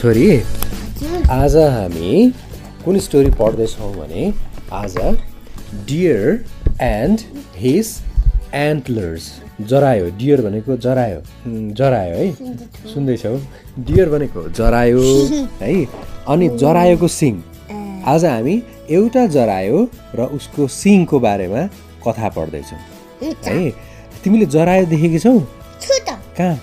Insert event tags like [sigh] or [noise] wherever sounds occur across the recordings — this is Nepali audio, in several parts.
छोरी आज हामी कुन स्टोरी पढ्दैछौँ भने आज डियर एन्ड हिज एन्टलर्स जरायो। डियर भनेको जरायो। जरायो है? सुन्दैछौ? डियर भनेको जरायो [laughs] है? अनि जरायोको सिङ। आज हामी एउटा जरायो र उसको सिङको बारेमा कथा पढ्दैछौँ। है? तिमीले जरायो देखेकी छौ? कहाँ?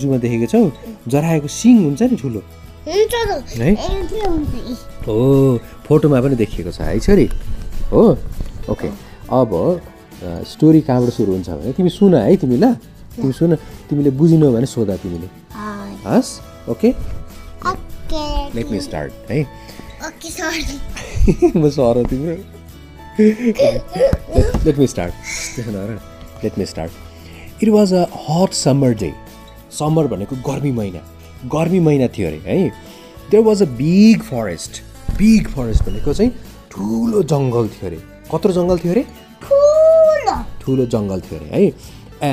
जुमा देखेको छौ? जरायोको सिङ हुन्छ नि ठुलो? है? हो फोटोमा पनि देखिएको छ है छोरी। हो? ओके। अब स्टोरी कहाँबाट सुरु हुन्छ भने तिमी सुन है तिमी ल। तिमी सुन तिमीले बुझिनौ भने सोध तिमीले। हस् ओके? लेट मी स्टार्ट है? [laughs] म सर तिम्रो। Let me start let me start it was a hot summer day summer भनेको गर्मी महिना। गर्मी महिना थियो अरे है? There was a big forest big forest भनेको चाहिँ ठुलो जङ्गल थियो अरे। कत्रो जङ्गल थियो अरे? ठुलो। ठुलो जङ्गल थियो अरे है?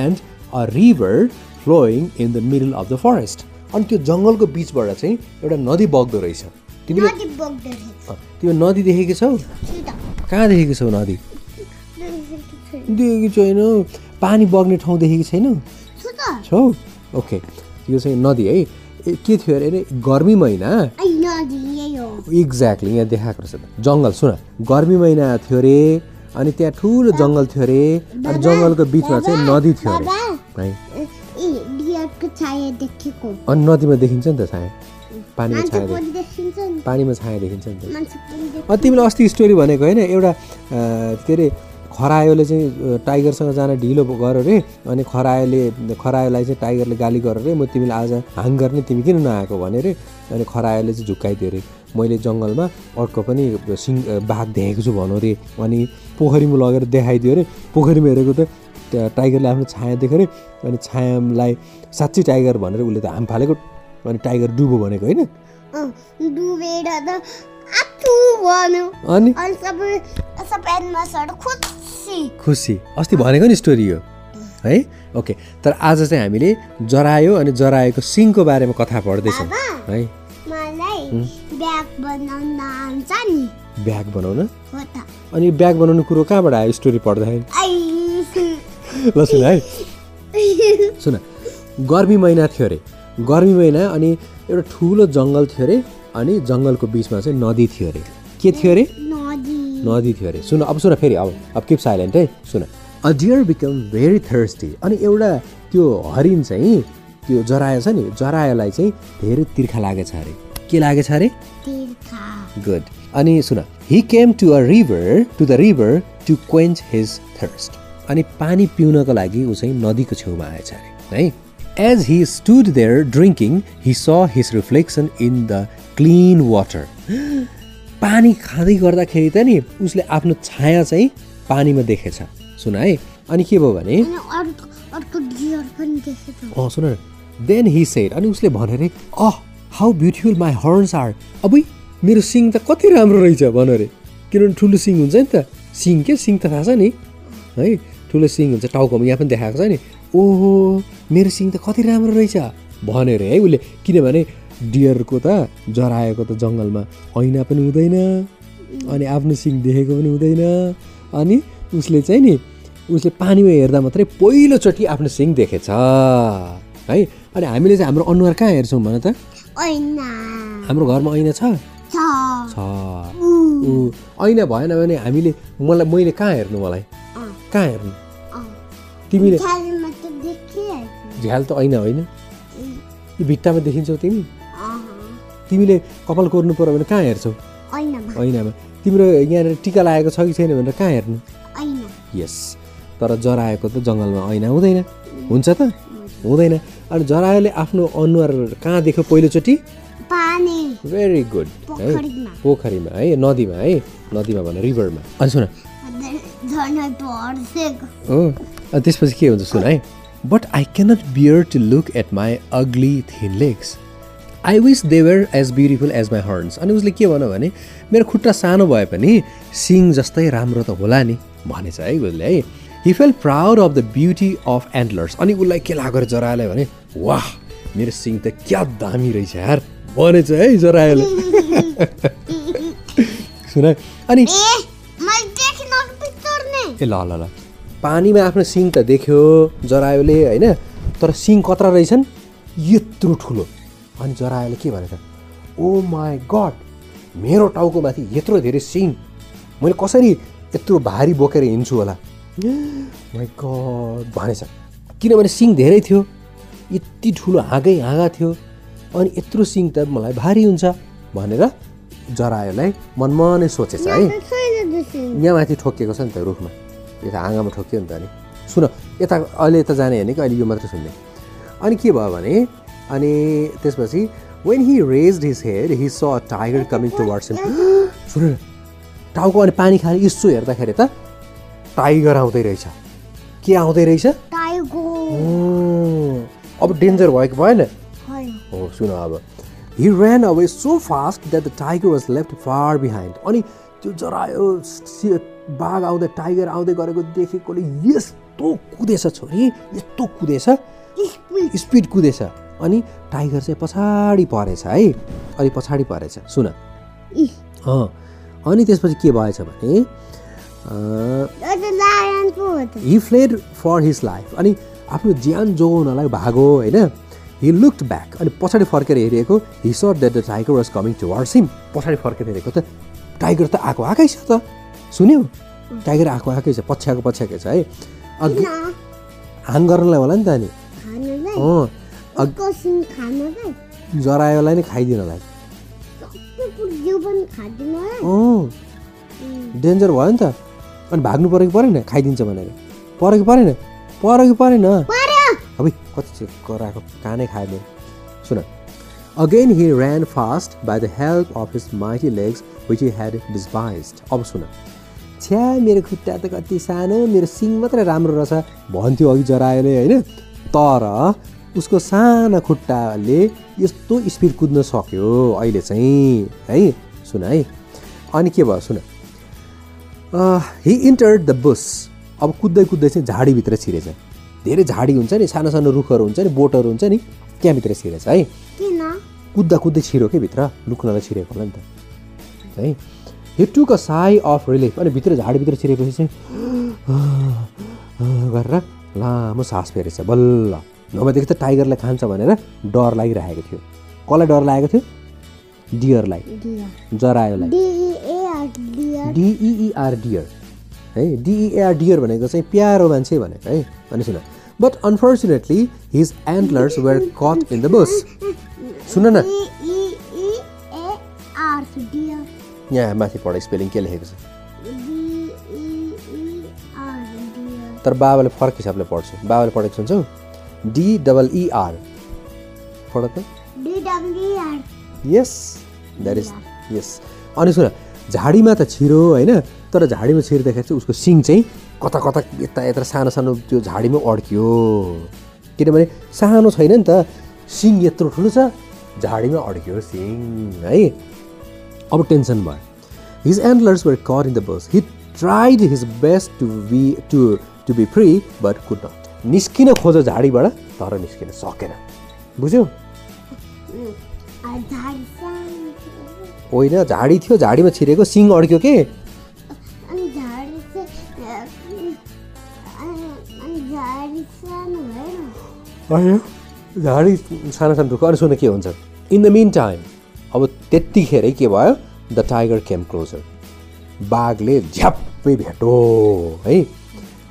And a river flowing in the middle of the forest अनि त्यो जङ्गलको बिचबाट चाहिँ एउटा नदी बग्दो रहेछ। तिमीले तिमी नदी देखेकी छौ? कहाँ देखेको छौ नदी? देखेकी छैनौ। पानी बग्ने ठाउँ देखेकी छैनौ? छौ? ओके। यो चाहिँ नदी है। के थियो अरे गर्मी महिना? एक्ज्याक्टली यहाँ देखाएको रहेछ जङ्गल सुन। गर्मी महिना थियो अरे अनि त्यहाँ ठुलो जङ्गल थियो अरे अनि जङ्गलको बिचमा चाहिँ नदी थियो अरे। है। अनि नदीमा देखिन्छ नि त छाया। पानीमा छाया पानीमा छाया देखिन्छ नि त। अनि तिमीले अस्ति स्टोरी भनेको होइन एउटा के अरे खरायोले चाहिँ टाइगरसँग जान ढिलो गर्यो अरे अनि खरायोले खरायोलाई चाहिँ टाइगरले गाली गर्यो अरे म तिमीलाई आज हाङ गर्ने तिमी किन नआएको भने अरे अनि खरायोले चाहिँ झुक्काइदियो अरे मैले जङ्गलमा अर्को पनि सिङ बाघ देखेको छु भनौँ अरे अनि पोखरीमा लगेर देखाइदियो अरे पोखरीमा हेरेको त टाइगरले आफ्नो छाया देख्यो अरे अनि छायालाई साँच्चै टाइगर भनेर उसले त हाम फालेको अनि टाइगर डुबो भनेको होइन? अनि? खुसी। अस्ति भनेको नि स्टोरी हो है? ओके तर आज चाहिँ हामीले जरायो अनि जरायोको सिङको बारेमा कथा पढ्दैछौँ। है? मलाई ब्याग बनाउन अनि ब्याग बनाउने कुरो कहाँबाट आयो स्टोरी पढ्दाखेरि? ल सुन है। सुन। गर्मी महिना थियो अरे। गर्मी महिना अनि एउटा ठुलो जङ्गल थियो अरे अनि जङ्गलको बिचमा चाहिँ नदी थियो अरे। के थियो अरे? नदी थियो अरे। सुन अब सुन फेरि अब अब किप साइलेन्ट है। सुन। A deer become very thirsty अनि एउटा त्यो हरिण चाहिँ त्यो जरायो छ नि जरायोलाई चाहिँ धेरै तिर्खा लागेछ अरे। के लागेछ अरे? तिर्खा। गुड अनि सुन he came to a river to the river to quench his thirst अनि पानी पिउनको लागि ऊ चाहिँ नदीको छेउमा आएछ अरे है। As he stood there drinking he saw his reflection in the clean water पानी खाँदै गर्दाखेरि त नि उसले आफ्नो छाया चाहिँ पानीमा देखेछ। सुन है अनि के भयो भने? अँ सुन न। देन हि सेड अनि उसले भने अरे अह how beautiful my horns are अब मेरो सिङ त कति राम्रो रहेछ भन अरे। किनभने ठुलो सिङ हुन्छ नि त। सिङ के? सिङ त थाहा छ नि। है ठुलो सिङ हुन्छ टाउकोमा यहाँ पनि देखाएको छ नि। ओहो मेरो सिङ त कति राम्रो रहेछ। भन्यो अरे है उसले। किनभने डियरको त जराएको त जङ्गलमा ऐना पनि हुँदैन। अनि आफ्नो सिङ देखेको पनि हुँदैन। अनि उसले चाहिँ नि उसले पानीमा हेर्दा मात्रै पहिलोचोटि आफ्नो सिङ देखेछ है? अनि हामीले चाहिँ हाम्रो अनुहार कहाँ हेर्छौँ भन त? हाम्रो घरमा ऐना छ? छ। ऊ। ऐना भएन भने हामीले मलाई मैले कहाँ हेर्नु मलाई? कहाँ हेर्नु। तिमीले झ्याल त ऐना होइन। भित्तामा देखिन्छौ तिमी? तिमीले कपाल कोर्नु पऱ्यो भने कहाँ हेर्छौ? ऐनामा तिम्रो यहाँनिर टिका लागेको छ कि छैन भनेर कहाँ हेर्नु? यस। तर जराएको त जङ्गलमा ऐना हुँदैन। हुन्छ त? हुँदैन। अनि जरायोले आफ्नो अनुहार कहाँ देख्यो पहिलोचोटि? भेरी गुड है। पोखरीमा। है। नदीमा है। नदीमा भन रिभरमा। अनि सुन। हो। त्यसपछि के हुन्छ सुन है। But I cannot bear to look at my ugly thin legs I wish they were as beautiful as my horns अनि उसले के भन्यो भने मेरो खुट्टा सानो भए पनि सिङ जस्तै राम्रो त होला नि भनेछ है उसले है। He felt proud of the beauty of antlers अनि उसलाई के लाग्यो अरे जरालाई भने वाह मेरो सिङ त क्या दामी रहेछ यार भनेछ है जरायोले [laughs] सुन अनि ए ल ल ल। पानीमा आफ्नो सिङ त देख्यो जरायोले होइन? तर सिङ कत्रा रहेछन्? यत्रो ठुलो। अनि जरायोले के भनेछ? ओ माई गड मेरो टाउकोमाथि यत्रो धेरै सिङ मैले कसरी यत्रो भारी बोकेर हिँड्छु होला? माई गड भनेछ। किनभने सिङ धेरै थियो। यति ठुलो हाँगै हाँगा थियो। अनि यत्रो सिङ त मलाई भारी हुन्छ भनेर जरायोलाई मनमनै सोचेछ है। यहाँ माथि ठोकिएको छ नि त रुखमा। यता आँगामा ठोकियो नि त अनि। सुन यता अहिले यता जाने होइन कि? अहिले यो मात्रै सुन्ने। अनि के भयो भने अनि त्यसपछि when he raise his head he saw tiger coming towards सुन टाउको अनि पानी खाएर यसो हेर्दाखेरि त टाइगर आउँदै रहेछ। के आउँदै रहेछ? अब डेन्जर भयो कि भएन हो सुन अब। He ran away so fast that the tiger was left far behind अनि त्यो जरायो बाघ आउँदै टाइगर आउँदै गरेको देखेकोले यस्तो कुदेछ छोरी यस्तो कुदेछ। स्पिड कुदेछ। अनि टाइगर चाहिँ पछाडि परेछ है। अनि पछाडि परेछ। सुन। अँ। अनि त्यसपछि के भएछ भने हो फ्लेड फर हिज लाइफ अनि आफ्नो ज्यान जोगाउनलाई भागो होइन? हि लुक्ड ब्याक अनि पछाडि फर्केर हेरिएको he thought that the tiger was coming towards him पछाडि फर्केर हेरेको त टाइगर त आएको आएकै छ त? सुन्यो? टाइगर आएको आएकै छ पछ्याएको पछ्याएकै छ है। अघि हाङ गर्नलाई होला नि त अनि। अँ। जरायोलाई नै खाइदिनलाई सबै जिउ पनि खाँदैन है। अँ। डेन्जर भयो नि त। अनि भाग्नु पऱ्यो कि परेन खाइदिन्छ भनेर। पऱ्यो कि परेन। पऱ्यो। कि परेन अब कति चाहिँ कराएको कानै खायो सुन। Again he ran fast by the help of his mighty legs which he had despise अब सुन। छ्या मेरो खुट्टा त कति सानो मेरो सिङ मात्रै राम्रो रहेछ। भन्थ्यो अघि जरायोले होइन? तर उसको साना खुट्टाले यस्तो स्पिड कुद्न सक्यो अहिले चाहिँ है? सुन है। अनि के भयो? सुन। हि इन्टर्ड द बुस अब कुद्दै कुद्दै चाहिँ झाडीभित्र छिरेछ। धेरै झाडी हुन्छ नि सानो सानो रुखहरू हुन्छ नि बोटहरू हुन्छ नि त्यहाँभित्र छिरेछ है? कुद्दा कुद्दै छिरो के भित्र? लुक्नलाई छिरेको होला नि त। है? He took a sigh of relief अनि भित्र झाडीभित्र छिरेपछि चाहिँ [gasps] गरेर लामो सास फेरेछ बल्ल। नभएदेखि त टाइगरलाई खान्छ भनेर डर लागिरहेको थियो। कसलाई डर लागेको थियो? डियरलाई। डियर। जरायोलाई। डिइआर डियर है डिइआर डियर भनेको चाहिँ प्यारो मान्छे भनेको है अनि सुन but unfortunately his antlers were caught in the bush सुन न। यहाँ माथि पढ स्पेलिङ के लेखेको छ? तर बाबाले फरक हिसाबले पढ्छु। बाबाले पढेको सुन्छौ? डी डबल इआर पढ त डिडब्ल्युआर यस द्याट इज यस अनि सुन झाडीमा त छिरो होइन तर झाडीमा छिर्दाखेरि चाहिँ उसको सिङ चाहिँ कता कता यता यता सानो सानो त्यो झाडीमा अड्कियो किनभने सानो छैन नि त सिङ यत्रो ठुलो छ झाडीमा अड्कियो सिङ है अब टेन्सन भयो his antlers were caught in the bush he tried his best to be to to be free but could not निस्किन खोज्यो झाडीबाट तर निस्किन सकेन। बुझ्यौ? होइन झाडी थियो झाडीमा छिरेको सिङ अड्क्यो के? झाडी सानो सानो रुख अनि सुन के हुन्छ। इन द मिन टाइम अब त्यतिखेरै के भयो? द टाइगर केम क्लोजर बाघले झ्याप्पै भेटो है?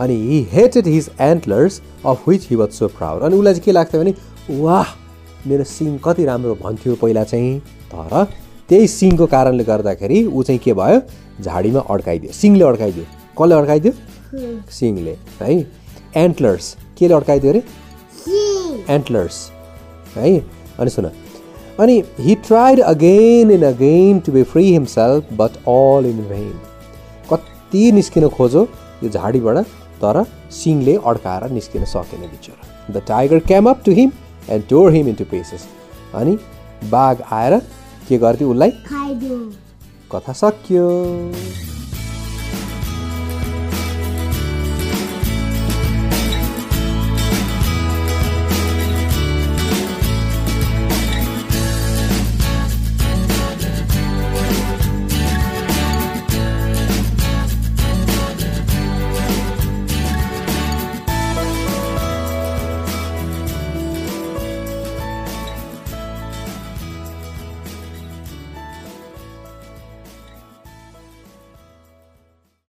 अनि he hated his antlers of which he was so proud अनि उसलाई चाहिँ के लाग्थ्यो भने वाह मेरो सिङ कति राम्रो भन्थ्यो पहिला चाहिँ। तर त्यही सिङको कारणले गर्दाखेरि ऊ चाहिँ के भयो? झाडीमा अड्काइदियो। सिङले अड्काइदियो। कसले अड्काइदियो? सिङले है? एन्टलर्स केले अड्काइदियो अरे? एन्टलर्स है? अनि सुन। अनि he tried again and again to be free himself but all in vain कति निस्किन खोजो यो झाडीबाट? तर सिङले अड्काएर निस्किन सकेन बिचरा। The tiger came up to him and tore him into pieces अनि बाघ आएर के गर्थ्यो उसलाई? कथा सक्यो।